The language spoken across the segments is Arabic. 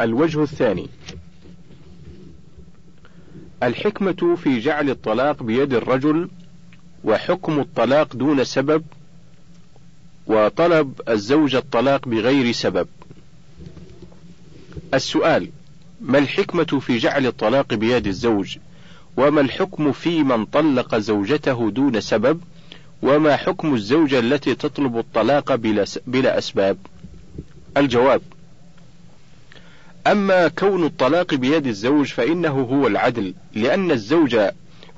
الوجه الثاني. الحكمة في جعل الطلاق بيد الرجل وحكم الطلاق دون سبب وطلب الزوج الطلاق بغير سبب. السؤال ما الحكمة في جعل الطلاق بيد الزوج؟ وما الحكم في من طلق زوجته دون سبب؟ وما حكم الزوجة التي تطلب الطلاق بلا, بلا أسباب؟ الجواب أما كون الطلاق بيد الزوج فإنه هو العدل لأن الزوج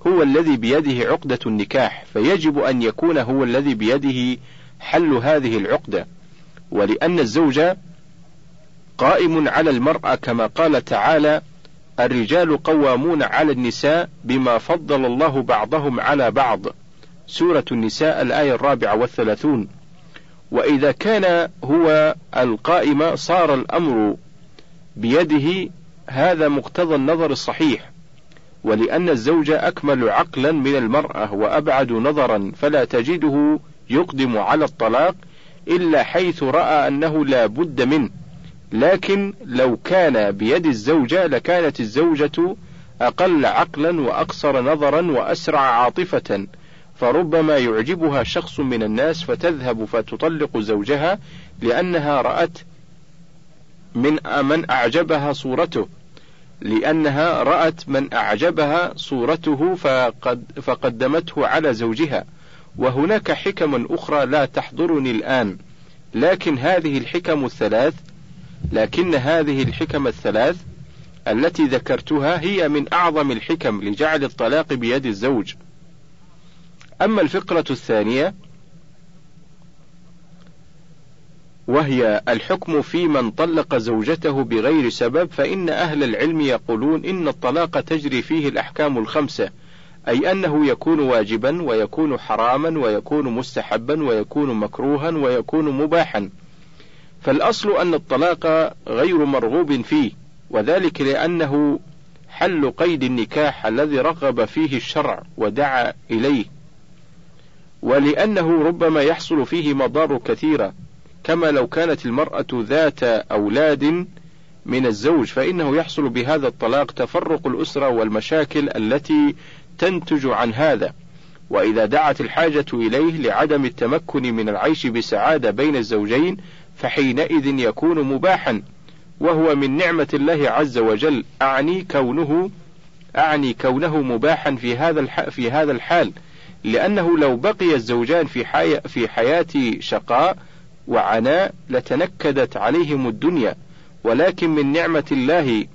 هو الذي بيده عقدة النكاح فيجب أن يكون هو الذي بيده حل هذه العقدة. ولأن الزوج قائم على المرأة كما قال تعالى الرجال قوامون على النساء بما فضل الله بعضهم على بعض سورة النساء الآية الرابعة والثلاثون. وإذا كان هو القائم صار الأمر بيده هذا مقتضى النظر الصحيح ولأن الزوج أكمل عقلا من المرأة وأبعد نظرا فلا تجده يقدم على الطلاق إلا حيث رأى أنه لا بد منه. لكن لو كان بيد الزوجة لكانت الزوجة أقل عقلا وأقصر نظرا وأسرع عاطفة فربما يعجبها شخص من الناس فتذهب فتطلق زوجها لأنها رأت من من أعجبها صورته. لأنها رأت من أعجبها صورته فقد فقدمته على زوجها. وهناك حكم أخرى لا تحضرني الآن. لكن هذه الحكم الثلاث لكن هذه الحكم الثلاث التي ذكرتها هي من أعظم الحكم لجعل الطلاق بيد الزوج. أما الفقرة الثانية وهي الحكم في من طلق زوجته بغير سبب فإن أهل العلم يقولون إن الطلاق تجري فيه الأحكام الخمسة أي أنه يكون واجبا ويكون حراما ويكون مستحبا ويكون مكروها ويكون مباحا. فالأصل أن الطلاق غير مرغوب فيه وذلك لأنه حل قيد النكاح الذي رغب فيه الشرع ودعا إليه. ولأنه ربما يحصل فيه مضار كثيرة كما لو كانت المرأة ذات أولاد من الزوج فإنه يحصل بهذا الطلاق تفرق الأسرة والمشاكل التي تنتج عن هذا. وإذا دعت الحاجة إليه لعدم التمكن من العيش بسعادة بين الزوجين فحينئذ يكون مباحا وهو من نعمة الله عز وجل. أعني كونه أعني كونه مباحا في هذا في هذا الحال. لأنه لو بقي الزوجان في حي في حياة شقاء وعناء لتنكدت عليهم الدنيا ولكن من نعمة الله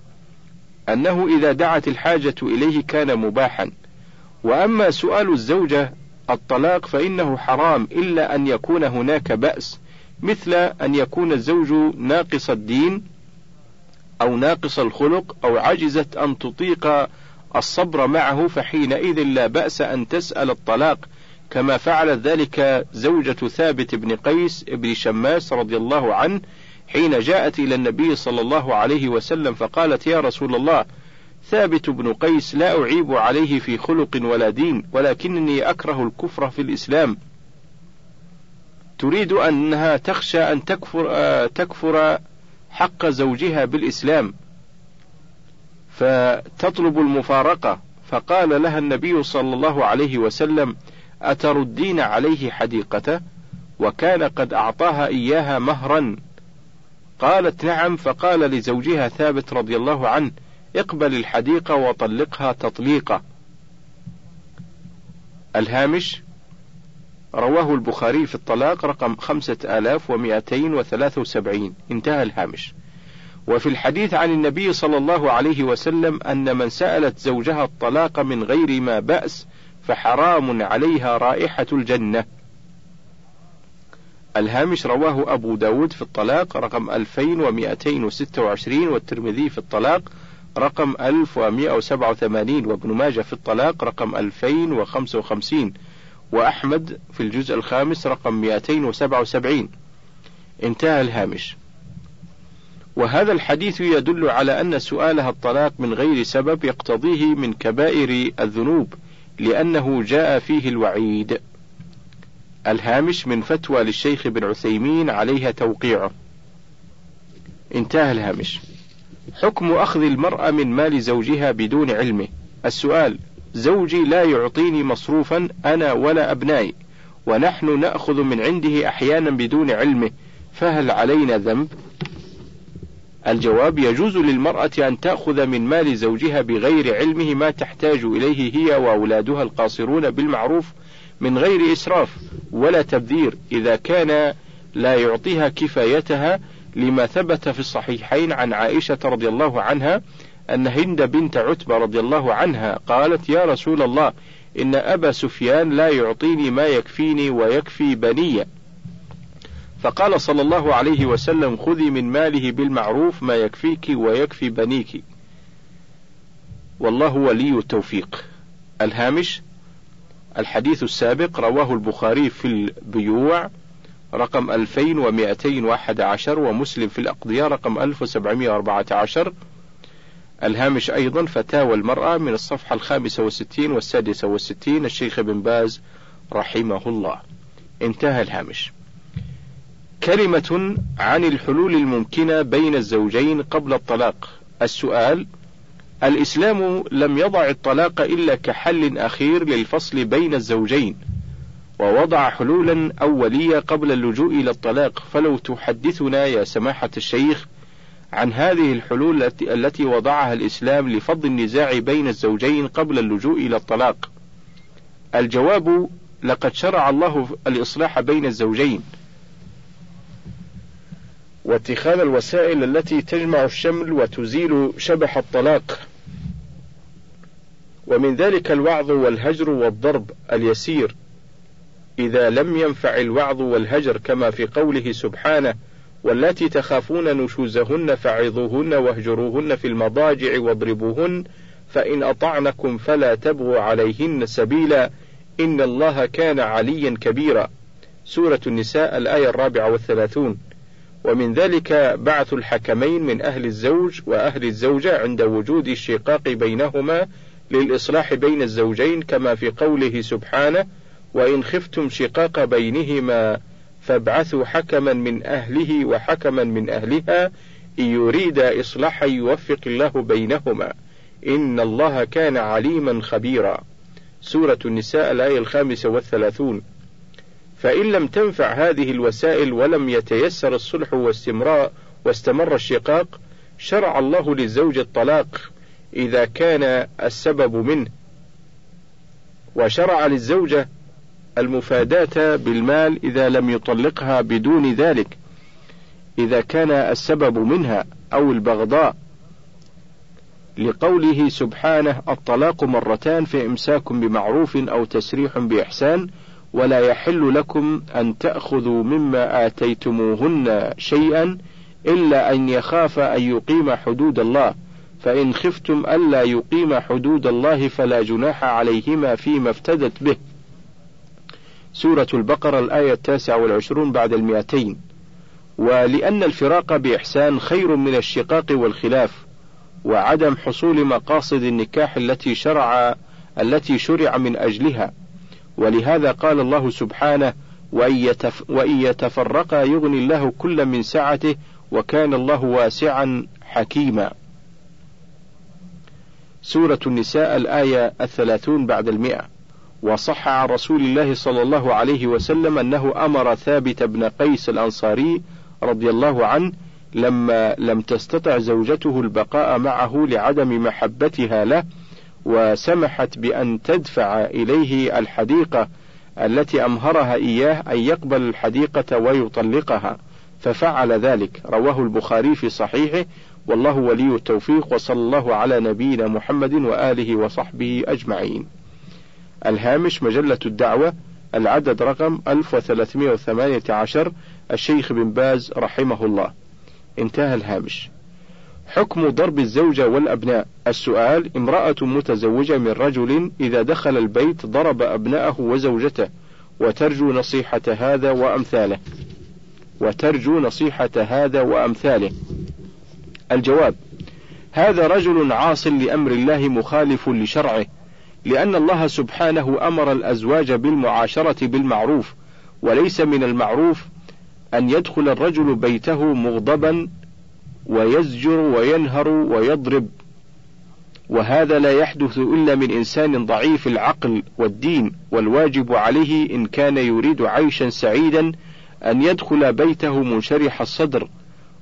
أنه إذا دعت الحاجة إليه كان مباحا. وأما سؤال الزوجة الطلاق فإنه حرام إلا أن يكون هناك بأس مثل أن يكون الزوج ناقص الدين أو ناقص الخلق أو عجزت أن تطيق الصبر معه فحينئذ لا بأس أن تسأل الطلاق. كما فعلت ذلك زوجة ثابت بن قيس بن شماس رضي الله عنه حين جاءت إلى النبي صلى الله عليه وسلم فقالت يا رسول الله ثابت بن قيس لا أعيب عليه في خلق ولا دين ولكنني أكره الكفر في الإسلام. تريد أنها تخشى أن تكفر آه تكفر حق زوجها بالإسلام. فتطلب المفارقة فقال لها النبي صلى الله عليه وسلم أتردين عليه حديقته وكان قد أعطاها إياها مهرا. قالت نعم فقال لزوجها ثابت رضي الله عنه اقبل الحديقة وطلقها تطليقة الهامش رواه البخاري في الطلاق رقم خمسة آلاف ومائتين وثلاثة وسبعين. انتهى الهامش. وفي الحديث عن النبي صلى الله عليه وسلم أن من سألت زوجها الطلاق من غير ما بأس فحرام عليها رائحة الجنة. الهامش رواه أبو داود في الطلاق رقم 2226 والترمذي في الطلاق رقم 1187 وابن ماجه في الطلاق رقم 2055 وأحمد في الجزء الخامس رقم 277 انتهى الهامش. وهذا الحديث يدل على أن سؤالها الطلاق من غير سبب يقتضيه من كبائر الذنوب. لأنه جاء فيه الوعيد. الهامش من فتوى للشيخ بن عثيمين عليها توقيعه. انتهى الهامش. حكم أخذ المرأة من مال زوجها بدون علمه السؤال زوجي لا يعطيني مصروفا أنا ولا أبنائي ونحن نأخذ من عنده أحيانا بدون علمه فهل علينا ذنب؟ الجواب يجوز للمرأة أن تأخذ من مال زوجها بغير علمه ما تحتاج إليه هي وأولادها القاصرون بالمعروف من غير إسراف ولا تبذير إذا كان لا يعطيها كفايتها لما ثبت في الصحيحين عن عائشة رضي الله عنها أن هند بنت عتبة رضي الله عنها قالت يا رسول الله إن أبا سفيان لا يعطيني ما يكفيني ويكفي بني. فقال صلى الله عليه وسلم خذي من ماله بالمعروف ما يكفيك ويكفي بنيك. والله ولي التوفيق. الهامش الحديث السابق رواه البخاري في البيوع رقم 2211 ومسلم في الأقضية رقم 1714 الهامش أيضا فتاوى المرأة من الصفحة الخامسة والستين والسادسة والستين الشيخ بن باز رحمه الله. انتهى الهامش. كلمة عن الحلول الممكنة بين الزوجين قبل الطلاق. السؤال الإسلام لم يضع الطلاق إلا كحل أخير للفصل بين الزوجين ووضع حلولا أولية قبل اللجوء إلى الطلاق. فلو تحدثنا يا سماحة الشيخ عن هذه الحلول التي وضعها الإسلام لفض النزاع بين الزوجين قبل اللجوء إلى الطلاق؟ الجواب لقد شرع الله الإصلاح بين الزوجين. واتخاذ الوسائل التي تجمع الشمل وتزيل شبح الطلاق. ومن ذلك الوعظ والهجر والضرب اليسير. إذا لم ينفع الوعظ والهجر كما في قوله سبحانه واللاتي تخافون نشوزهن فعظوهن واهجروهن في المضاجع واضربوهن فإن أطعنكم فلا تبغوا عليهن سبيلا إن الله كان عليا كبيرا. سورة النساء الآية الرابعة والثلاثون. ومن ذلك بعث الحكمين من أهل الزوج وأهل الزوجة عند وجود الشقاق بينهما للإصلاح بين الزوجين كما في قوله سبحانه وإن خفتم شقاق بينهما فابعثوا حكما من أهله وحكما من أهلها إن يريد إصلاحا يوفق الله بينهما إن الله كان عليما خبيرا. سورة النساء الآية الخامسة والثلاثون. فإن لم تنفع هذه الوسائل ولم يتيسر الصلح واستمرار واستمر الشقاق شرع الله للزوج الطلاق إذا كان السبب منه. وشرع للزوجة المفاداة بالمال إذا لم يطلقها بدون ذلك إذا كان السبب منها أو البغضاء. لقوله سبحانه الطلاق مرتان فإمساك بمعروف أو تسريح بإحسان ولا يحل لكم أن تأخذوا مما آتيتموهن شيئا إلا أن يخاف أن يقيم حدود الله فإن خفتم ألا يقيم حدود الله فلا جناح عليهما فيما افتدت به. سورة البقرة الآية التاسعة والعشرون بعد المئتين. ولأن الفراق بإحسان خير من الشقاق والخلاف وعدم حصول مقاصد النكاح التي شرع التي شرع من أجلها. ولهذا قال الله سبحانه وإن يتفرقا يغني الله كل من سعته وكان الله واسعا حكيما. سورة النساء الآية الثلاثون بعد المئة. وصح عن رسول الله صلى الله عليه وسلم أنه أمر ثابت بن قيس الأنصاري رضي الله عنه لما لم تستطع زوجته البقاء معه لعدم محبتها له وسمحت بأن تدفع إليه الحديقة التي أمهرها إياه أن يقبل الحديقة ويطلقها ففعل ذلك. رواه البخاري في صحيحه. والله ولي التوفيق وصلى الله على نبينا محمد وآله وصحبه أجمعين. الهامش مجلة الدعوة العدد رقم 1318 الشيخ بن باز رحمه الله. انتهى الهامش. حكم ضرب الزوجة والأبناء. السؤال امرأة متزوجة من رجل إذا دخل البيت ضرب أبناءه وزوجته وترجو نصيحة هذا وأمثاله. وترجو نصيحة هذا وأمثاله. الجواب هذا رجل عاص لأمر الله مخالف لشرعه لأن الله سبحانه أمر الأزواج بالمعاشرة بالمعروف وليس من المعروف أن يدخل الرجل بيته مغضبا ويزجر وينهر ويضرب. وهذا لا يحدث إلا من إنسان ضعيف العقل والدين والواجب عليه إن كان يريد عيشا سعيدا أن يدخل بيته منشرح الصدر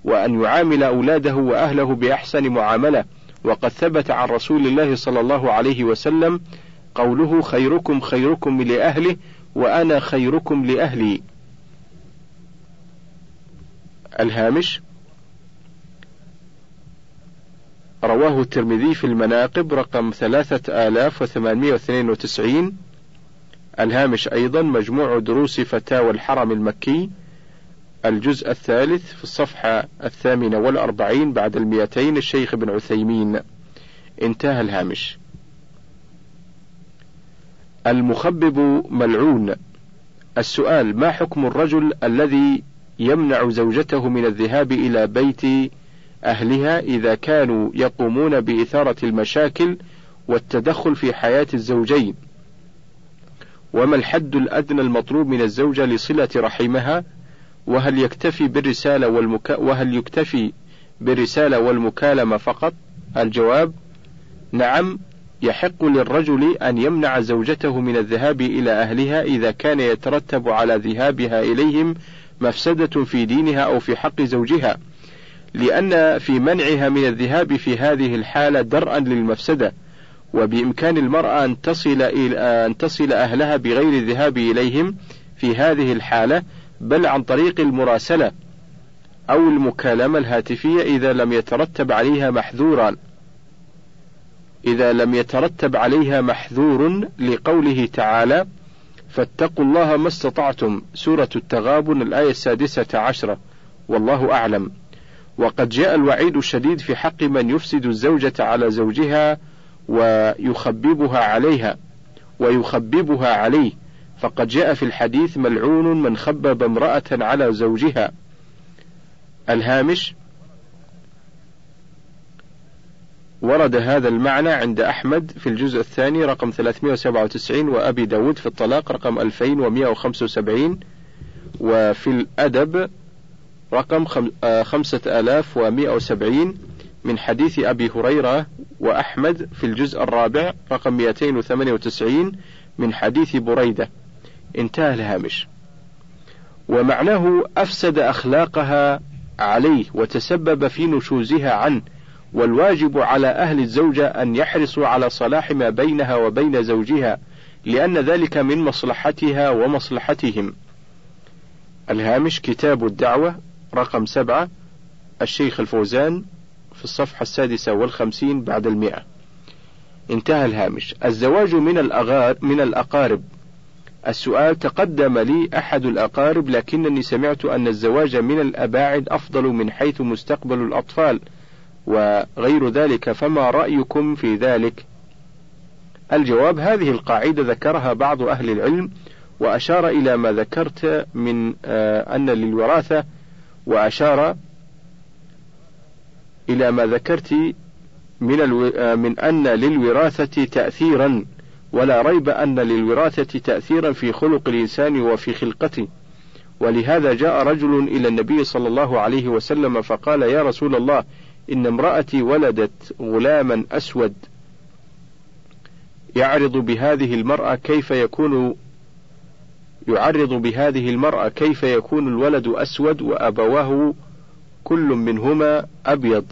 وأن يعامل أولاده وأهله بأحسن معاملة. وقد ثبت عن رسول الله صلى الله عليه وسلم قوله خيركم خيركم لأهله وأنا خيركم لأهلي. الهامش رواه الترمذي في المناقب رقم ثلاثة آلاف وثمانمائة واثنين وتسعين. الهامش أيضا مجموع دروس فتاوى الحرم المكي. الجزء الثالث في الصفحة الثامنة والأربعين بعد المئتين الشيخ ابن عثيمين. انتهى الهامش. المخبب ملعون. السؤال ما حكم الرجل الذي يمنع زوجته من الذهاب إلى بيت أهلها إذا كانوا يقومون بإثارة المشاكل والتدخل في حياة الزوجين. وما الحد الأدنى المطلوب من الزوجة لصلة رحمها؟ وهل يكتفي بالرسالة والمكا وهل يكتفي بالرسالة والمكالمة فقط؟ الجواب نعم يحق للرجل أن يمنع زوجته من الذهاب إلى أهلها إذا كان يترتب على ذهابها إليهم مفسدة في دينها أو في حق زوجها. لأن في منعها من الذهاب في هذه الحالة درءا للمفسدة وبإمكان المرأة أن تصل إلى أن تصل أهلها بغير الذهاب إليهم في هذه الحالة بل عن طريق المراسلة أو المكالمة الهاتفية إذا لم يترتب عليها محذورا. إذا لم يترتب عليها محذور لقوله تعالى فاتقوا الله ما استطعتم سورة التغابن الآية السادسة عشرة والله أعلم. وقد جاء الوعيد الشديد في حق من يفسد الزوجة على زوجها ويخببها عليها ويخببها عليه. فقد جاء في الحديث ملعون من خبب امرأة على زوجها. الهامش ورد هذا المعنى عند أحمد في الجزء الثاني رقم 397 وأبي داود في الطلاق رقم 2175 وفي الأدب رقم آه، خمسة آلاف ومائة وسبعين من حديث أبي هريرة وأحمد في الجزء الرابع رقم 298 من حديث بريدة. انتهى الهامش. ومعناه أفسد أخلاقها عليه وتسبب في نشوزها عنه والواجب على أهل الزوجة أن يحرصوا على صلاح ما بينها وبين زوجها لأن ذلك من مصلحتها ومصلحتهم. الهامش كتاب الدعوة رقم سبعة الشيخ الفوزان في الصفحة السادسة والخمسين بعد المئة. انتهى الهامش. الزواج من الأغار من الأقارب. السؤال تقدم لي أحد الأقارب لكنني سمعت أن الزواج من الأباعد أفضل من حيث مستقبل الأطفال وغير ذلك فما رأيكم في ذلك؟ الجواب هذه القاعدة ذكرها بعض أهل العلم وأشار إلى ما ذكرت من آه، أن للوراثة وأشار إلى ما ذكرت من, ألو... آه، من أن للوراثة تأثيرا ولا ريب أن للوراثة تأثيرا في خلق الإنسان وفي خلقته. ولهذا جاء رجل إلى النبي صلى الله عليه وسلم فقال يا رسول الله إن امرأتي ولدت غلاما أسود يعرض بهذه المرأة كيف يكون يعرض بهذه المرأة كيف يكون الولد أسود وأبواه كل منهما أبيض.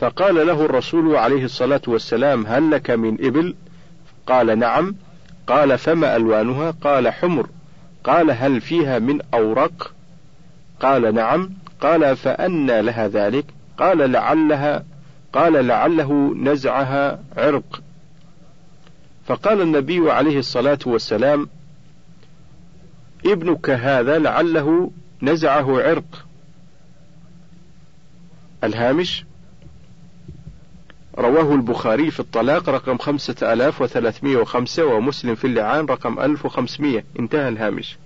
فقال له الرسول عليه الصلاة والسلام هل لك من إبل؟ قال نعم. قال فما ألوانها؟ قال حمر. قال هل فيها من أورق؟ قال نعم. قال فأنى لها ذلك؟ قال لعلها. قال لعله نزعها عرق. فقال النبي عليه الصلاة والسلام ابنك هذا لعله نزعه عرق. الهامش رواه البخاري في الطلاق رقم خمسة آلاف وثلاثمائة وخمسة ومسلم في اللعان رقم ألف وخمسمائة. انتهى الهامش.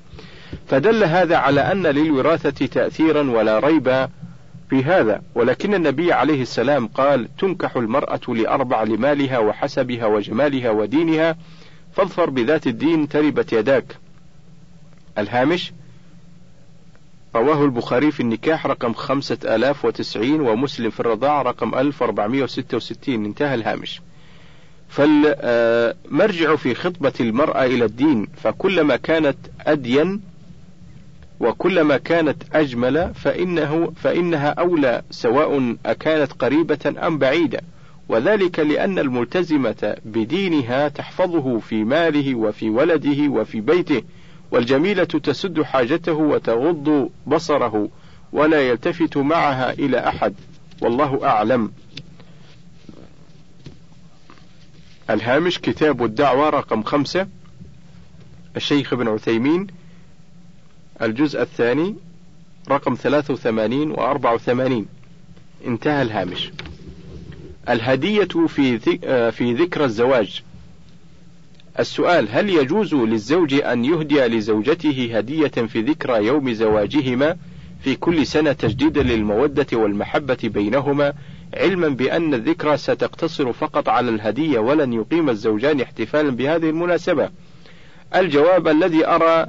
فدل هذا على أن للوراثة تأثيرا ولا ريب في هذا ولكن النبي عليه السلام قال تنكح المرأة لأربع لمالها وحسبها وجمالها ودينها فاظفر بذات الدين تربت يداك. الهامش رواه البخاري في النكاح رقم خمسة آلاف وتسعين ومسلم في الرضاعة رقم ألف وأربعمائة وستة وستين. انتهى الهامش. فالمرجع في خطبة المرأة إلى الدين فكلما كانت أدين وكلما كانت أجمل فإنه فإنها أولى سواء أكانت قريبة أم بعيدة. وذلك لأن الملتزمة بدينها تحفظه في ماله وفي ولده وفي بيته. والجميلة تسد حاجته وتغض بصره ولا يلتفت معها إلى أحد والله أعلم. الهامش كتاب الدعوة رقم خمسة الشيخ ابن عثيمين الجزء الثاني رقم ثلاثة وثمانين وأربعة وثمانين. انتهى الهامش. الهدية في في ذكرى الزواج. السؤال هل يجوز للزوج أن يهدي لزوجته هدية في ذكرى يوم زواجهما في كل سنة تجديدا للمودة والمحبة بينهما؟ علما بأن الذكرى ستقتصر فقط على الهدية ولن يقيم الزوجان احتفالا بهذه المناسبة. الجواب الذي أرى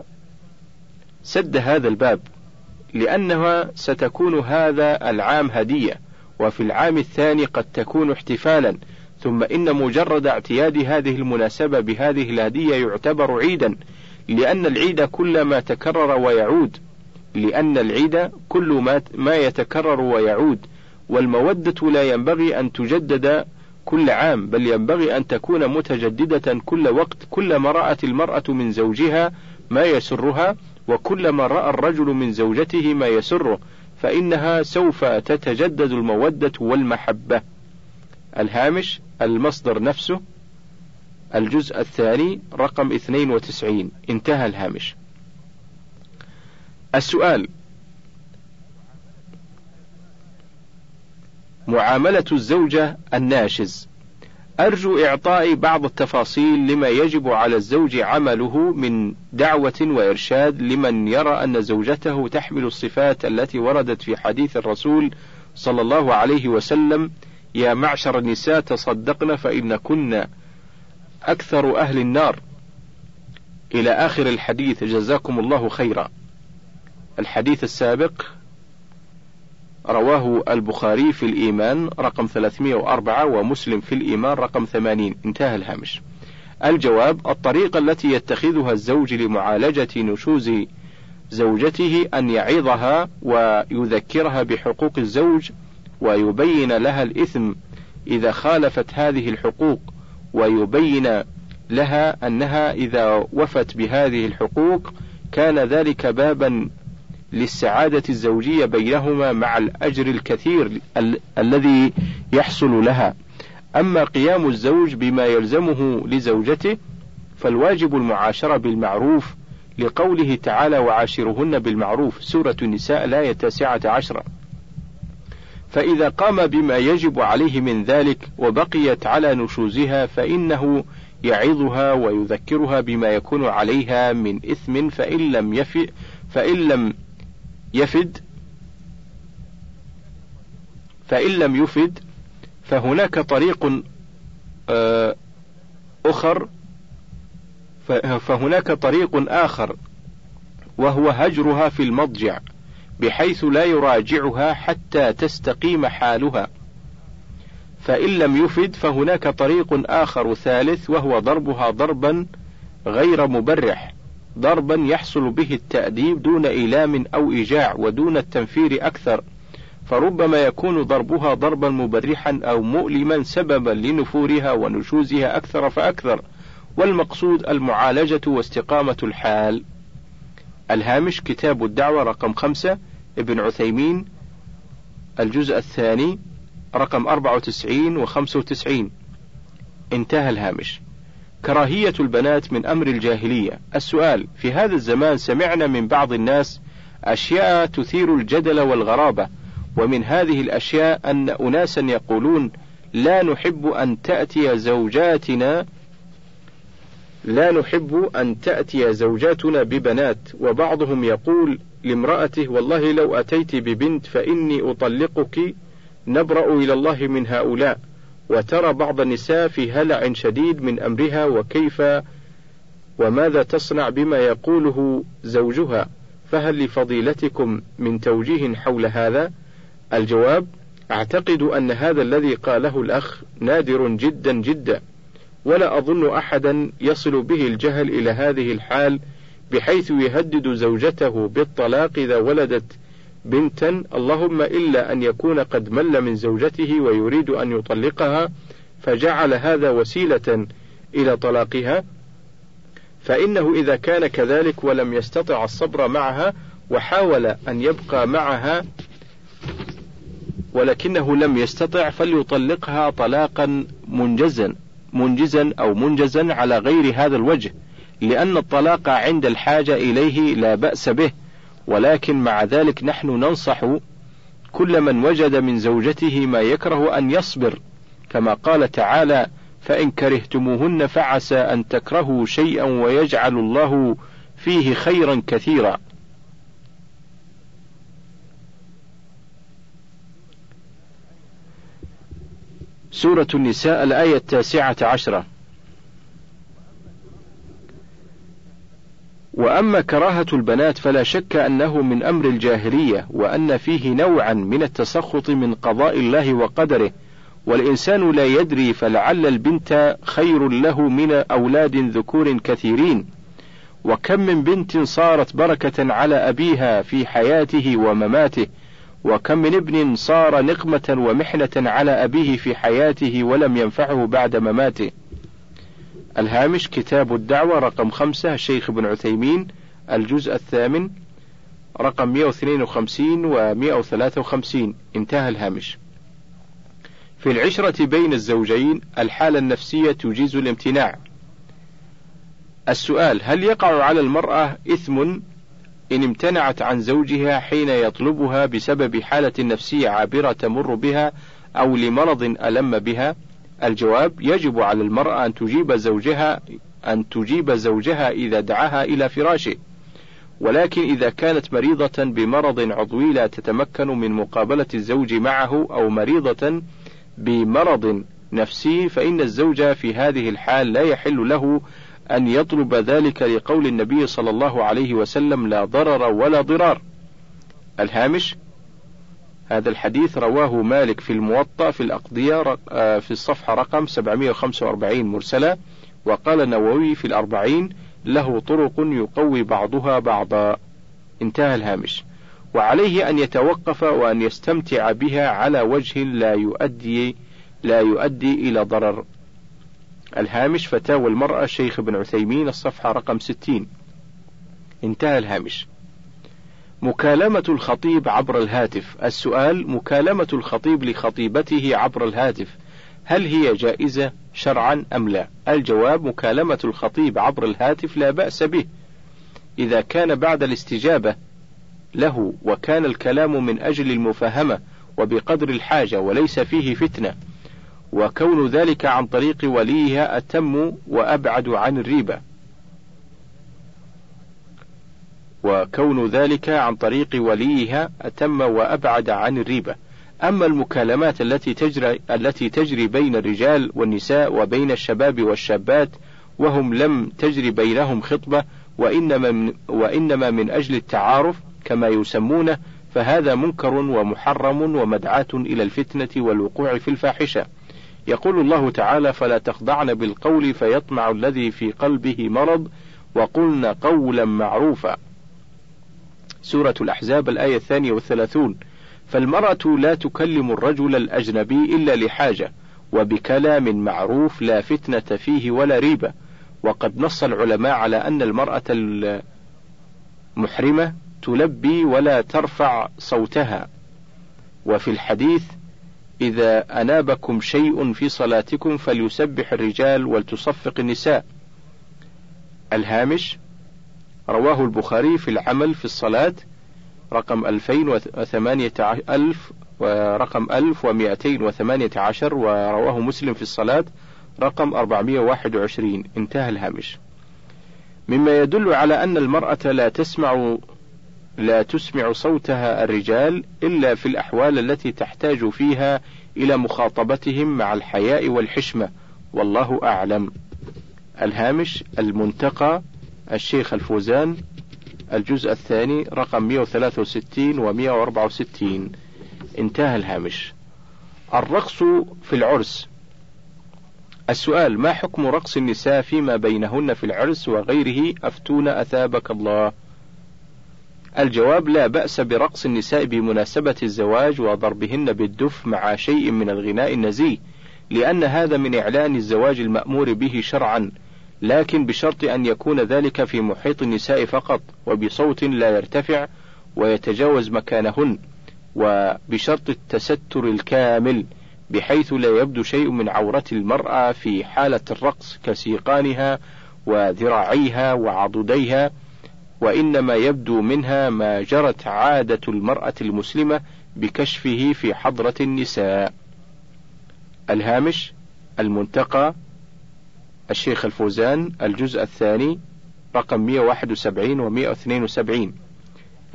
سد هذا الباب لأنها ستكون هذا العام هدية وفي العام الثاني قد تكون احتفالا. ثم إن مجرد اعتياد هذه المناسبة بهذه الهدية يعتبر عيدا لأن العيد كلما تكرر ويعود لأن العيد كل ما, ما يتكرر ويعود والمودة لا ينبغي أن تجدد كل عام بل ينبغي أن تكون متجددة كل وقت كلما رأت المرأة من زوجها ما يسرها وكلما رأى الرجل من زوجته ما يسره فإنها سوف تتجدد المودة والمحبة. الهامش المصدر نفسه الجزء الثاني رقم 92 انتهى الهامش. السؤال. معاملة الزوجة الناشز. أرجو إعطاء بعض التفاصيل لما يجب على الزوج عمله من دعوة وإرشاد لمن يرى أن زوجته تحمل الصفات التي وردت في حديث الرسول صلى الله عليه وسلم يا معشر النساء تصدقن فإن كن أكثر أهل النار. إلى آخر الحديث جزاكم الله خيرا. الحديث السابق رواه البخاري في الإيمان رقم 304 ومسلم في الإيمان رقم 80 انتهى الهامش. الجواب الطريقة التي يتخذها الزوج لمعالجة نشوز زوجته أن يعظها ويذكرها بحقوق الزوج ويبين لها الإثم إذا خالفت هذه الحقوق ويبين لها أنها إذا وفت بهذه الحقوق كان ذلك بابا للسعادة الزوجية بينهما مع الأجر الكثير ال- الذي يحصل لها. أما قيام الزوج بما يلزمه لزوجته فالواجب المعاشرة بالمعروف لقوله تعالى وعاشرهن بالمعروف سورة النساء الآية التاسعة عشرة. فإذا قام بما يجب عليه من ذلك وبقيت على نشوزها فإنه يعظها ويذكرها بما يكون عليها من إثم فإن لم يفئ فإن لم يفد فإن لم يفد فهناك طريق آه، أخر فهناك طريق آخر وهو هجرها في المضجع. بحيث لا يراجعها حتى تستقيم حالها. فإن لم يفد فهناك طريق آخر ثالث وهو ضربها ضربا غير مبرح ضربا يحصل به التأديب دون إيلام أو إيجاع ودون التنفير أكثر فربما يكون ضربها ضربا مبرحا أو مؤلما سببا لنفورها ونشوزها أكثر فأكثر والمقصود المعالجة واستقامة الحال. الهامش كتاب الدعوة رقم خمسة ابن عثيمين الجزء الثاني رقم 94 و 95 انتهى الهامش كراهية البنات من أمر الجاهلية. السؤال: في هذا الزمان سمعنا من بعض الناس أشياء تثير الجدل والغرابة، ومن هذه الأشياء أن أناسا يقولون: لا نحب أن تأتي زوجاتنا لا نحب أن تأتي زوجاتنا ببنات، وبعضهم يقول لامرأته: والله لو أتيت ببنت فإني أطلقك نبرأ إلى الله من هؤلاء. وترى بعض النساء في هلع شديد من أمرها وكيف وماذا تصنع بما يقوله زوجها فهل لفضيلتكم من توجيه حول هذا؟ الجواب: أعتقد أن هذا الذي قاله الأخ نادر جدا جدا، ولا أظن أحدا يصل به الجهل إلى هذه الحال بحيث يهدد زوجته بالطلاق إذا ولدت بنتا. اللهم إلا أن يكون قد مل من زوجته ويريد أن يطلقها فجعل هذا وسيلة إلى طلاقها. فإنه إذا كان كذلك ولم يستطع الصبر معها وحاول أن يبقى معها ولكنه لم يستطع فليطلقها طلاقا منجزا. منجزا أو منجزا على غير هذا الوجه لأن الطلاق عند الحاجة إليه لا بأس به ولكن مع ذلك نحن ننصح كل من وجد من زوجته ما يكره أن يصبر. كما قال تعالى فإن كرهتموهن فعسى أن تكرهوا شيئا ويجعل الله فيه خيرا كثيرا سورة النساء الآية التاسعة عشرة. وأما كراهة البنات فلا شك أنه من أمر الجاهلية وأن فيه نوعا من التسخط من قضاء الله وقدره. والإنسان لا يدري فلعل البنت خير له من أولاد ذكور كثيرين. وكم من بنت صارت بركة على أبيها في حياته ومماته. وكم من ابن صار نقمة ومحنة على أبيه في حياته ولم ينفعه بعد مماته. الهامش كتاب الدعوة رقم خمسة الشيخ ابن عثيمين الجزء الثامن رقم 152 و 153 انتهى الهامش. في العشرة بين الزوجين الحالة النفسية تجيز الامتناع. السؤال هل يقع على المرأة إثم إن امتنعت عن زوجها حين يطلبها بسبب حالة نفسية عابرة تمر بها أو لمرض ألم بها؟ الجواب يجب على المرأة أن تجيب زوجها أن تجيب زوجها إذا دعاها إلى فراشه، ولكن إذا كانت مريضة بمرض عضوي لا تتمكن من مقابلة الزوج معه أو مريضة بمرض نفسي فإن الزوج في هذه الحال لا يحل له أن يطلب ذلك لقول النبي صلى الله عليه وسلم لا ضرر ولا ضرار. الهامش هذا الحديث رواه مالك في الموطأ في الأقضية آه، في الصفحة رقم 745 مرسلة وقال النووي في الأربعين له طرق يقوي بعضها بعضا. انتهى الهامش. وعليه أن يتوقف وأن يستمتع بها على وجه لا يؤدي لا يؤدي إلى ضرر. الهامش فتاوى المرأة الشيخ ابن عثيمين الصفحة رقم 60 انتهى الهامش. مكالمة الخطيب عبر الهاتف. السؤال مكالمة الخطيب لخطيبته عبر الهاتف. هل هي جائزة شرعا أم لا؟ الجواب مكالمة الخطيب عبر الهاتف لا بأس به. إذا كان بعد الاستجابة له وكان الكلام من أجل المفاهمة وبقدر الحاجة وليس فيه فتنة. وكون ذلك عن طريق وليها أتم وأبعد عن الريبة وكون ذلك عن طريق وليها أتم وأبعد عن الريبة أما المكالمات التي تجري التي تجري بين الرجال والنساء وبين الشباب والشابات وهم لم تجري بينهم خطبة وإنما من, وإنما من أجل التعارف كما يسمونه فهذا منكر ومحرم ومدعاة إلى الفتنة والوقوع في الفاحشة. يقول الله تعالى: فلا تخضعن بالقول فيطمع الذي في قلبه مرض وقلن قولا معروفا. سورة الأحزاب الآية الثانية والثلاثون. فالمرأة لا تكلم الرجل الأجنبي إلا لحاجة وبكلام معروف لا فتنة فيه ولا ريبة. وقد نص العلماء على أن المرأة المحرمة تلبي ولا ترفع صوتها. وفي الحديث إذا أنابكم شيء في صلاتكم فليسبح الرجال ولتصفق النساء. الهامش رواه البخاري في العمل في الصلاة رقم 2008 ألف ورقم 1218 ورواه مسلم في الصلاة رقم 421 انتهى الهامش. مما يدل على أن المرأة لا تسمع لا تسمع صوتها الرجال إلا في الأحوال التي تحتاج فيها إلى مخاطبتهم مع الحياء والحشمة. والله أعلم. الهامش المنتقى الشيخ الفوزان الجزء الثاني رقم 163 و 164 انتهى الهامش. الرقص في العرس. السؤال ما حكم رقص النساء فيما بينهن في العرس وغيره؟ أفتونا أثابك الله. الجواب لا بأس برقص النساء بمناسبة الزواج وضربهن بالدف مع شيء من الغناء النزيه لأن هذا من إعلان الزواج المأمور به شرعا لكن بشرط أن يكون ذلك في محيط النساء فقط وبصوت لا يرتفع ويتجاوز مكانهن وبشرط التستر الكامل بحيث لا يبدو شيء من عورة المرأة في حالة الرقص كسيقانها وذراعيها وعضديها وإنما يبدو منها ما جرت عادة المرأة المسلمة بكشفه في حضرة النساء. الهامش المنتقى الشيخ الفوزان الجزء الثاني رقم 171 و 172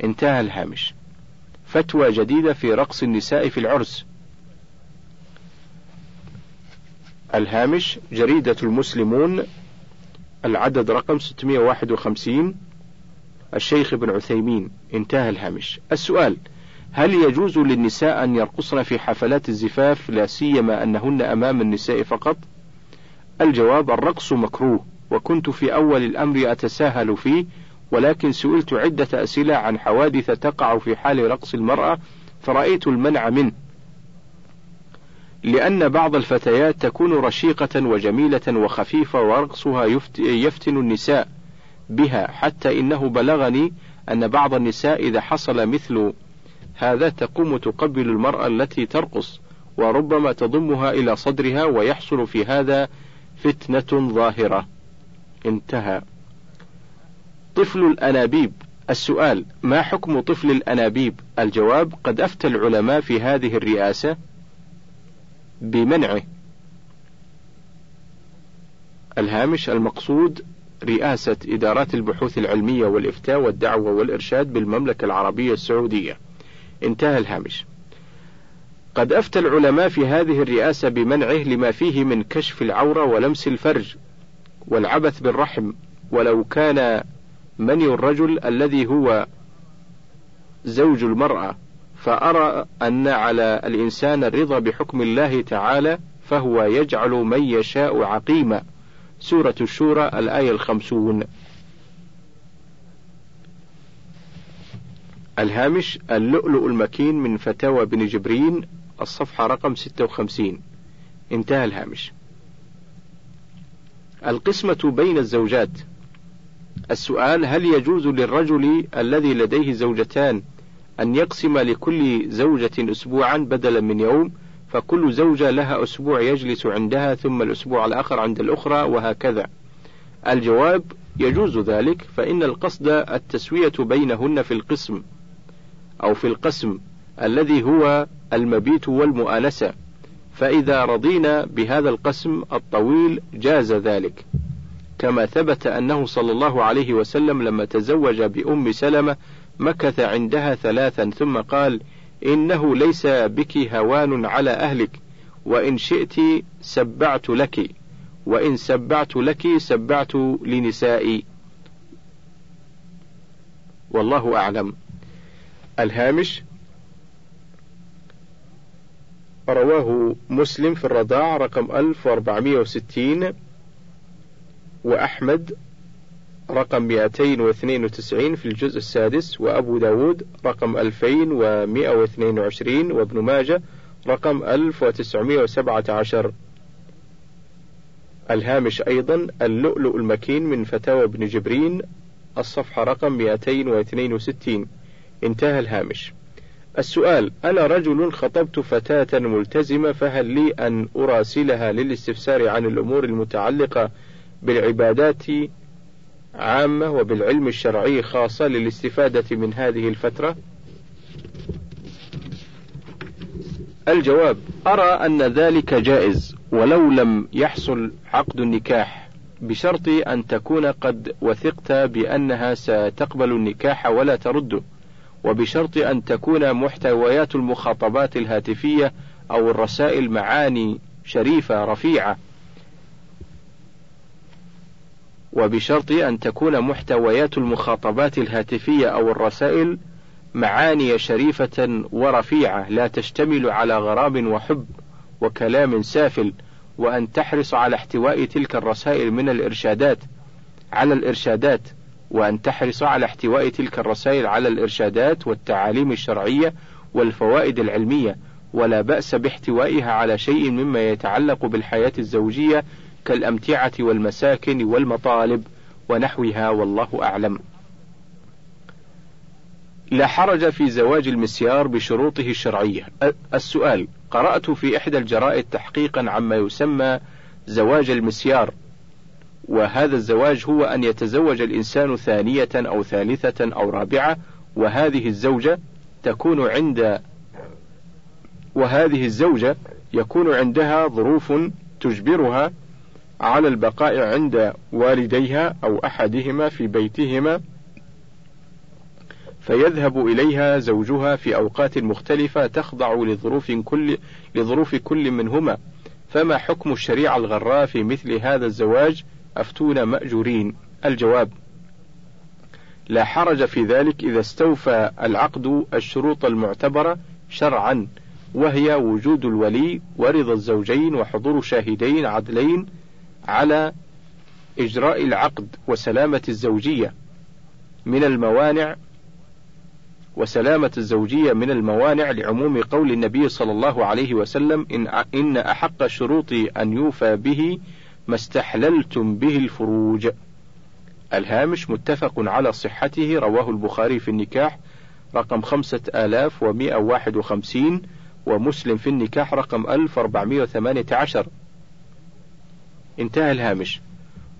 انتهى الهامش. فتوى جديدة في رقص النساء في العرس. الهامش جريدة المسلمون العدد رقم 651 الشيخ ابن عثيمين. انتهى الهامش. السؤال هل يجوز للنساء أن يرقصن في حفلات الزفاف لا سيما أنهن أمام النساء فقط؟ الجواب الرقص مكروه وكنت في أول الأمر أتساهل فيه ولكن سئلت عدة أسئلة عن حوادث تقع في حال رقص المرأة فرأيت المنع منه. لأن بعض الفتيات تكون رشيقة وجميلة وخفيفة ورقصها يفتن النساء. بها حتى إنه بلغني أن بعض النساء إذا حصل مثل هذا تقوم تقبل المرأة التي ترقص وربما تضمها إلى صدرها ويحصل في هذا فتنة ظاهرة. انتهى. طفل الأنابيب السؤال ما حكم طفل الأنابيب؟ الجواب قد أفتى العلماء في هذه الرئاسة بمنعه. الهامش المقصود رئاسة إدارات البحوث العلمية والإفتاء والدعوة والإرشاد بالمملكة العربية السعودية. انتهى الهامش. قد أفتى العلماء في هذه الرئاسة بمنعه لما فيه من كشف العورة ولمس الفرج والعبث بالرحم ولو كان مني الرجل الذي هو زوج المرأة فأرى أن على الإنسان الرضا بحكم الله تعالى فهو يجعل من يشاء عقيما سورة الشورى الآية الخمسون. الهامش اللؤلؤ المكين من فتاوى بن جبرين الصفحة رقم 56 انتهى الهامش. القسمة بين الزوجات. السؤال هل يجوز للرجل الذي لديه زوجتان أن يقسم لكل زوجة أسبوعا بدلا من يوم فكل زوجة لها أسبوع يجلس عندها ثم الأسبوع الآخر عند الأخرى وهكذا. الجواب يجوز ذلك فإن القصد التسوية بينهن في القسم أو في القسم الذي هو المبيت والمؤانسة. فإذا رضينا بهذا القسم الطويل جاز ذلك. كما ثبت أنه صلى الله عليه وسلم لما تزوج بأم سلمة مكث عندها ثلاثا ثم قال إنه ليس بك هوان على أهلك وإن شئت سبعت لك وإن سبعت لك سبعت لنسائي. والله أعلم. الهامش رواه مسلم في الرضاع رقم 1460 وأحمد رقم 292 في الجزء السادس وأبو داود رقم 2122 وابن ماجة رقم 1917 الهامش أيضا اللؤلؤ المكين من فتاوى ابن جبرين الصفحة رقم 262 انتهى الهامش. السؤال أنا رجل خطبت فتاة ملتزمة فهل لي أن أراسلها للاستفسار عن الأمور المتعلقة بالعبادات عامة وبالعلم الشرعي خاصة للاستفادة من هذه الفترة؟ الجواب أرى أن ذلك جائز ولو لم يحصل عقد النكاح بشرط أن تكون قد وثقت بأنها ستقبل النكاح ولا ترده وبشرط أن تكون محتويات المخاطبات الهاتفية أو الرسائل معاني شريفة رفيعة وبشرط أن تكون محتويات المخاطبات الهاتفية أو الرسائل معاني شريفة ورفيعة لا تشتمل على غرام وحب وكلام سافل وأن تحرص على احتواء تلك الرسائل من الإرشادات على الإرشادات وأن تحرص على احتواء تلك الرسائل على الإرشادات والتعاليم الشرعية والفوائد العلمية. ولا بأس باحتوائها على شيء مما يتعلق بالحياة الزوجية كالأمتعة والمساكن والمطالب ونحوها والله أعلم. لا حرج في زواج المسيار بشروطه الشرعية. السؤال: قرأت في إحدى الجرائد تحقيقا عما يسمى زواج المسيار، وهذا الزواج هو أن يتزوج الإنسان ثانية أو ثالثة أو رابعة، وهذه الزوجة تكون عند وهذه الزوجة يكون عندها ظروف تجبرها على البقاء عند والديها أو أحدهما في بيتهما فيذهب إليها زوجها في أوقات مختلفة تخضع لظروف كل لظروف كل منهما. فما حكم الشريعة الغراء في مثل هذا الزواج؟ أفتون مأجورين. الجواب لا حرج في ذلك إذا استوفى العقد الشروط المعتبرة شرعا وهي وجود الولي ورضا الزوجين وحضور شاهدين عدلين على إجراء العقد وسلامة الزوجية من الموانع وسلامة الزوجية من الموانع لعموم قول النبي صلى الله عليه وسلم إن إن أحق الشروط أن يوفى به ما استحللتم به الفروج. الهامش متفق على صحته رواه البخاري في النكاح رقم خمسة آلاف ومائة واحد وخمسين ومسلم في النكاح رقم ألف أربعمائة وثمانية عشر انتهى الهامش.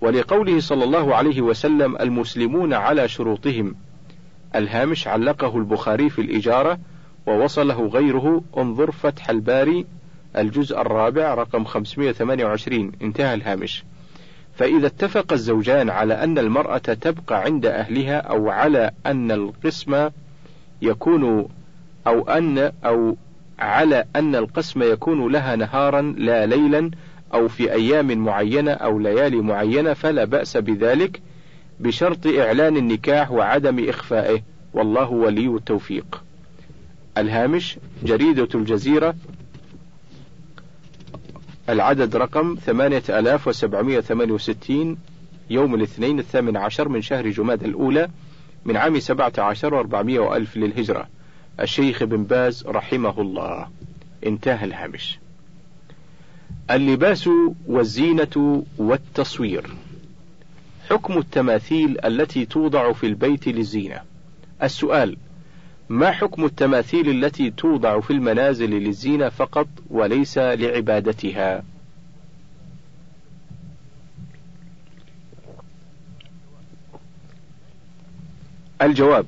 ولقوله صلى الله عليه وسلم المسلمون على شروطهم. الهامش علقه البخاري في الإجارة ووصله غيره. انظر فتح الباري الجزء الرابع رقم 528 انتهى الهامش. فإذا اتفق الزوجان على أن المرأة تبقى عند أهلها أو على أن القسم يكون أو أن أو على أن القسم يكون لها نهارا لا ليلا أو في أيام معينة أو ليالي معينة فلا بأس بذلك بشرط إعلان النكاح وعدم إخفائه. والله ولي التوفيق. الهامش جريدة الجزيرة. العدد رقم 8768 يوم الاثنين الثامن عشر من شهر جماد الأولى من عام 17 وأربعمائة وألف للهجرة. الشيخ بن باز رحمه الله. انتهى الهامش. اللباس والزينة والتصوير. حكم التماثيل التي توضع في البيت للزينة. السؤال ما حكم التماثيل التي توضع في المنازل للزينة فقط وليس لعبادتها؟ الجواب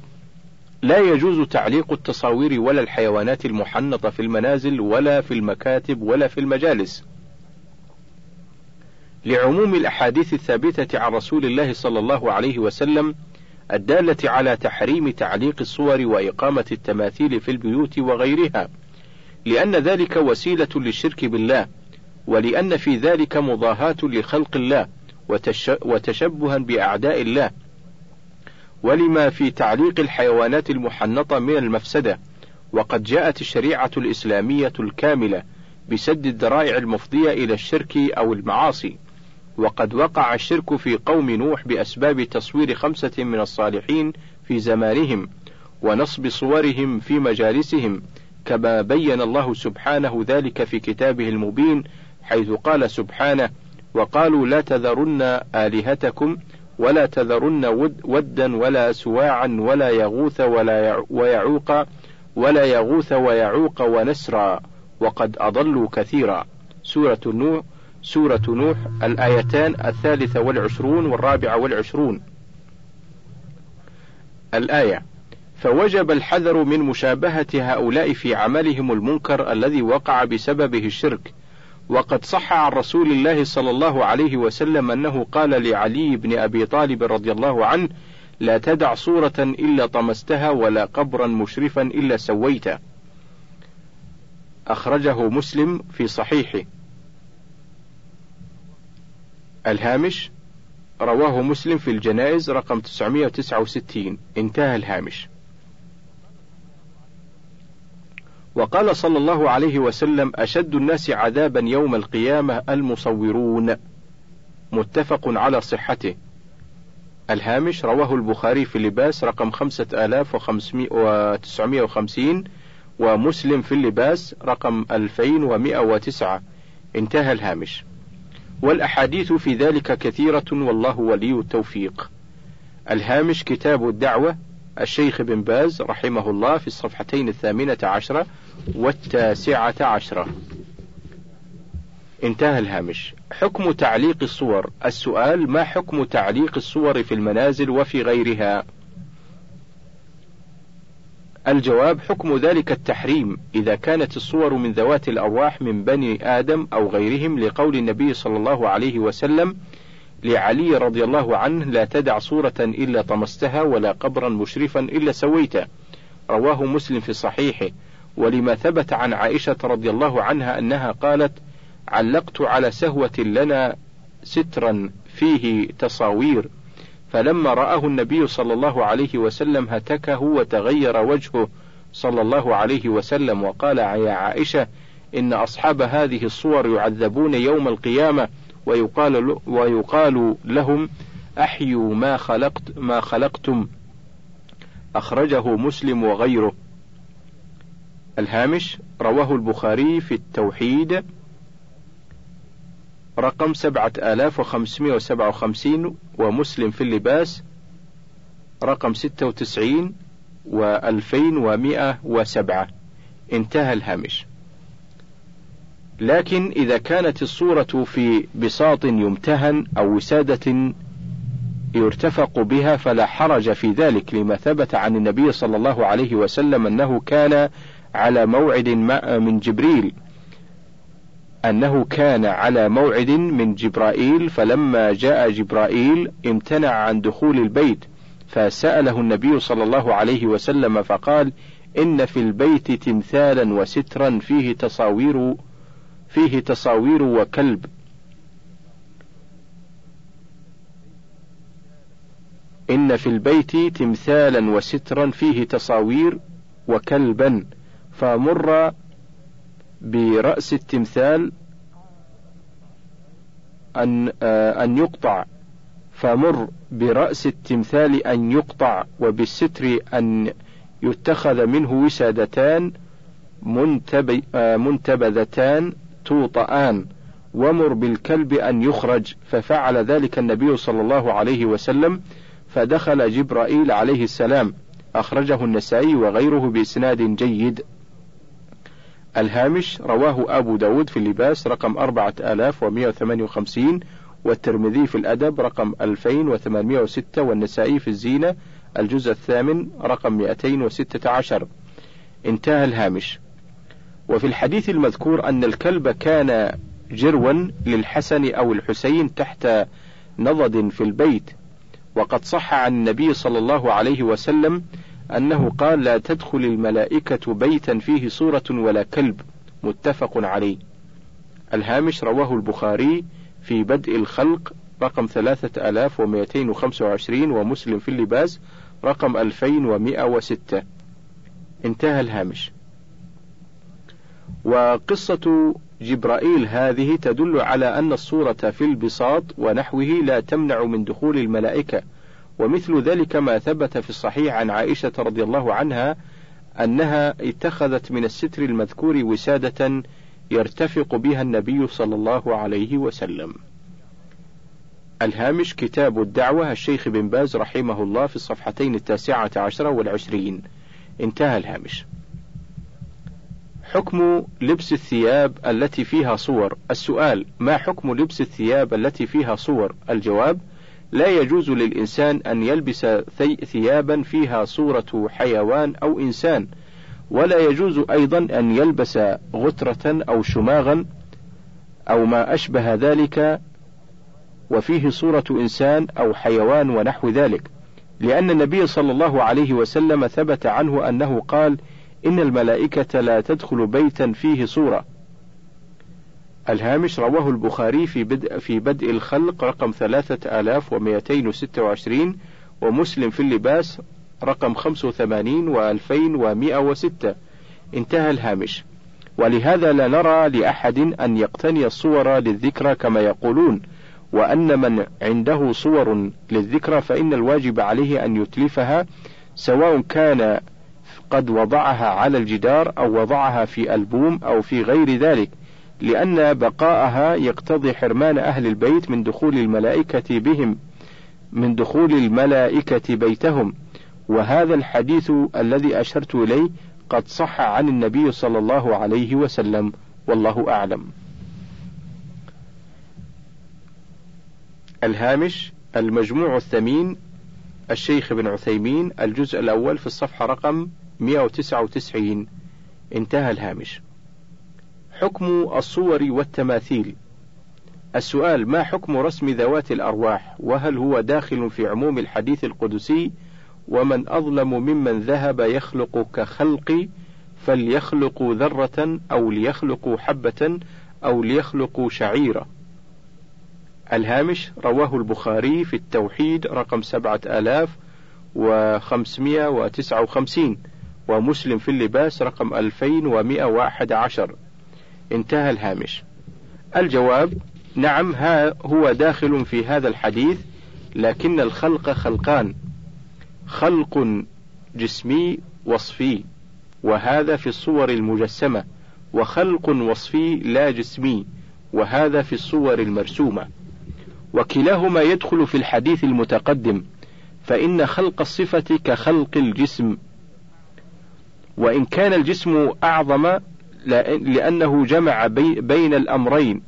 لا يجوز تعليق التصاوير ولا الحيوانات المحنطة في المنازل ولا في المكاتب ولا في المجالس. لعموم الأحاديث الثابتة عن رسول الله صلى الله عليه وسلم الدالة على تحريم تعليق الصور وإقامة التماثيل في البيوت وغيرها، لأن ذلك وسيلة للشرك بالله، ولأن في ذلك مضاهاة لخلق الله، وتشبها بأعداء الله، ولما في تعليق الحيوانات المحنطة من المفسدة، وقد جاءت الشريعة الإسلامية الكاملة بسد الذرائع المفضية إلى الشرك أو المعاصي، وقد وقع الشرك في قوم نوح بأسباب تصوير خمسة من الصالحين في زمانهم ونصب صورهم في مجالسهم كما بين الله سبحانه ذلك في كتابه المبين حيث قال سبحانه وقالوا لا تذرن آلهتكم ولا تذرن ود ودا ولا سواعا ولا يغوث ولا ويعوق ولا يغوث ويعوق ونسرا وقد أضلوا كثيرا. سورة سورة نوح الآيتان الثالثة والعشرون والرابعة والعشرون. الآية فوجب الحذر من مشابهة هؤلاء في عملهم المنكر الذي وقع بسببه الشرك. وقد صح عن رسول الله صلى الله عليه وسلم أنه قال لعلي بن أبي طالب رضي الله عنه لا تدع صورة إلا طمستها ولا قبرا مشرفا إلا سويته أخرجه مسلم في صحيحه. الهامش رواه مسلم في الجنائز رقم 969 انتهى الهامش. وقال صلى الله عليه وسلم أشد الناس عذابا يوم القيامة المصورون. متفق على صحته. الهامش رواه البخاري في اللباس رقم خمسة آلاف وتسعمائة وخمسين ومسلم في اللباس رقم ألفين ومائة وتسعة. انتهى الهامش. والأحاديث في ذلك كثيرة والله ولي التوفيق. الهامش كتاب الدعوة الشيخ بن باز رحمه الله في الصفحتين الثامنة عشرة والتاسعة عشرة. انتهى الهامش. حكم تعليق الصور. السؤال ما حكم تعليق الصور في المنازل وفي غيرها؟ الجواب حكم ذلك التحريم إذا كانت الصور من ذوات الأرواح من بني آدم أو غيرهم لقول النبي صلى الله عليه وسلم لعلي رضي الله عنه لا تدع صورة إلا طمستها ولا قبرا مشرفا إلا سويته رواه مسلم في صحيحه. ولما ثبت عن عائشة رضي الله عنها أنها قالت علقت على سهوة لنا سترا فيه تصاوير فلما رآه النبي صلى الله عليه وسلم هتكه وتغير وجهه صلى الله عليه وسلم وقال يا عائشة إن أصحاب هذه الصور يعذبون يوم القيامة ويقال ويقال لهم أحيوا ما خلقت ما خلقتم أخرجه مسلم وغيره. الهامش رواه البخاري في التوحيد رقم سبعة آلاف وخمسمائة وسبعة وخمسين ومسلم في اللباس رقم ستة وتسعين وألفين ومائة وسبعة. انتهى الهامش. لكن إذا كانت الصورة في بساط يمتهن أو وسادة يرتفق بها فلا حرج في ذلك لما ثبت عن النبي صلى الله عليه وسلم أنه كان على موعد من جبريل. أنه كان على موعد من جبرائيل فلما جاء جبرائيل امتنع عن دخول البيت فسأله النبي صلى الله عليه وسلم فقال إن في البيت تمثالا وسترا فيه تصاوير فيه تصاوير وكلب. إن في البيت تمثالا وسترا فيه تصاوير وكلبا فمر برأس التمثال أن آه، أن يقطع فمر برأس التمثال أن يقطع وبالستر أن يتخذ منه وسادتان آه، منتبذتان توطآن ومر بالكلب أن يخرج ففعل ذلك النبي صلى الله عليه وسلم فدخل جبرائيل عليه السلام أخرجه النسائي وغيره بإسناد جيد. الهامش رواه أبو داود في اللباس رقم أربعة آلاف ومائة وثمانية وخمسين والترمذي في الأدب رقم 2806 والنسائي في الزينة الجزء الثامن رقم 216 انتهى الهامش. وفي الحديث المذكور أن الكلب كان جروا للحسن أو الحسين تحت نضد في البيت وقد صح عن النبي صلى الله عليه وسلم أنه قال لا تدخل الملائكة بيتا فيه صورة ولا كلب متفق عليه. الهامش رواه البخاري في بدء الخلق رقم ثلاثة آلاف ومائتين وخمسة وعشرين ومسلم في اللباس رقم ألفين ومائة وستة. انتهى الهامش. وقصة جبرائيل هذه تدل على أن الصورة في البساط ونحوه لا تمنع من دخول الملائكة ومثل ذلك ما ثبت في الصحيح عن عائشة رضي الله عنها أنها اتخذت من الستر المذكور وسادة يرتفق بها النبي صلى الله عليه وسلم. الهامش كتاب الدعوة الشيخ بن باز رحمه الله في الصفحتين التاسعة عشرة والعشرين. انتهى الهامش. حكم لبس الثياب التي فيها صور. السؤال ما حكم لبس الثياب التي فيها صور؟ الجواب لا يجوز للإنسان أن يلبس ثيابا فيها صورة حيوان أو إنسان ولا يجوز أيضا أن يلبس غترة أو شماغا أو ما أشبه ذلك وفيه صورة إنسان أو حيوان ونحو ذلك. لأن النبي صلى الله عليه وسلم ثبت عنه أنه قال إن الملائكة لا تدخل بيتا فيه صورة. الهامش رواه البخاري في بدء في بدء الخلق رقم ثلاثة آلاف ومئتين وستة وعشرين ومسلم في اللباس رقم خمسة وثمانين وألفين ومئة وستة. انتهى الهامش. ولهذا لا نرى لأحد أن يقتني الصور للذكرى كما يقولون وأن من عنده صور للذكرى فإن الواجب عليه أن يتلفها سواء كان قد وضعها على الجدار أو وضعها في ألبوم أو في غير ذلك. لأن بقاءها يقتضي حرمان أهل البيت من دخول الملائكة بهم من دخول الملائكة بيتهم. وهذا الحديث الذي أشرت إليه قد صح عن النبي صلى الله عليه وسلم والله أعلم. الهامش المجموع الثمين الشيخ بن عثيمين الجزء الأول في الصفحة رقم 199 انتهى الهامش. حكم الصور والتماثيل؟ السؤال ما حكم رسم ذوات الأرواح؟ وهل هو داخل في عموم الحديث القدسي؟ ومن أظلم ممن ذهب يخلق كخلقي فليخلقوا ذرة أو ليخلقوا حبة أو ليخلقوا شعيرة. الهامش رواه البخاري في التوحيد رقم سبعة آلاف وخمسمائة وتسعة وخمسين ومسلم في اللباس رقم ألفين ومائة واحد عشر. انتهى الهامش. الجواب نعم ها هو داخل في هذا الحديث لكن الخلق خلقان. خلق جسمي وصفي وهذا في الصور المجسمة. وخلق وصفي لا جسمي وهذا في الصور المرسومة. وكلاهما يدخل في الحديث المتقدم فإن خلق الصفة كخلق الجسم. وإن كان الجسم أعظم لأنه جمع بين الأمرين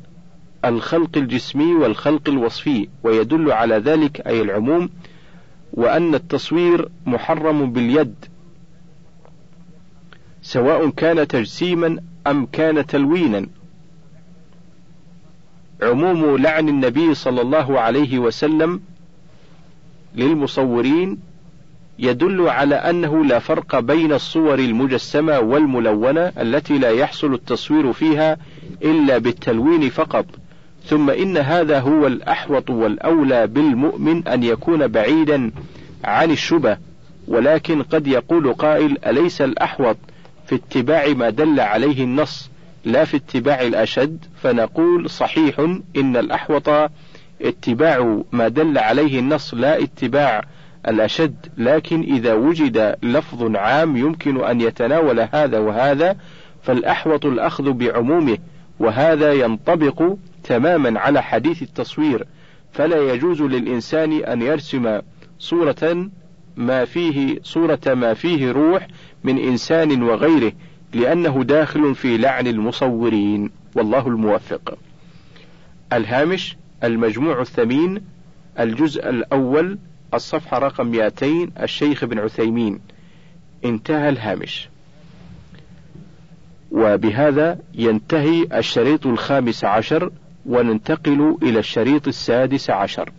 الخلق الجسمي والخلق الوصفي ويدل على ذلك أي العموم وأن التصوير محرم باليد سواء كان تجسيما أم كان تلوينا. عموم لعن النبي صلى الله عليه وسلم للمصورين يدل على أنه لا فرق بين الصور المجسمة والملونة التي لا يحصل التصوير فيها إلا بالتلوين فقط، ثم إن هذا هو الأحوط والأولى بالمؤمن أن يكون بعيدا عن الشبه، ولكن قد يقول قائل: أليس الأحوط في اتباع ما دل عليه النص لا في اتباع الأشد؟ فنقول صحيح إن الأحوط اتباع ما دل عليه النص لا اتباع الأشد لكن إذا وجد لفظ عام يمكن أن يتناول هذا وهذا فالأحوط الأخذ بعمومه وهذا ينطبق تماما على حديث التصوير. فلا يجوز للإنسان أن يرسم صورة ما فيه صورة ما فيه روح من إنسان وغيره لأنه داخل في لعن المصورين. والله الموفق. الهامش المجموع الثمين الجزء الأول الصفحة رقم 200 الشيخ ابن عثيمين. انتهى الهامش. وبهذا ينتهي الشريط الخامس عشر وننتقل إلى الشريط السادس عشر.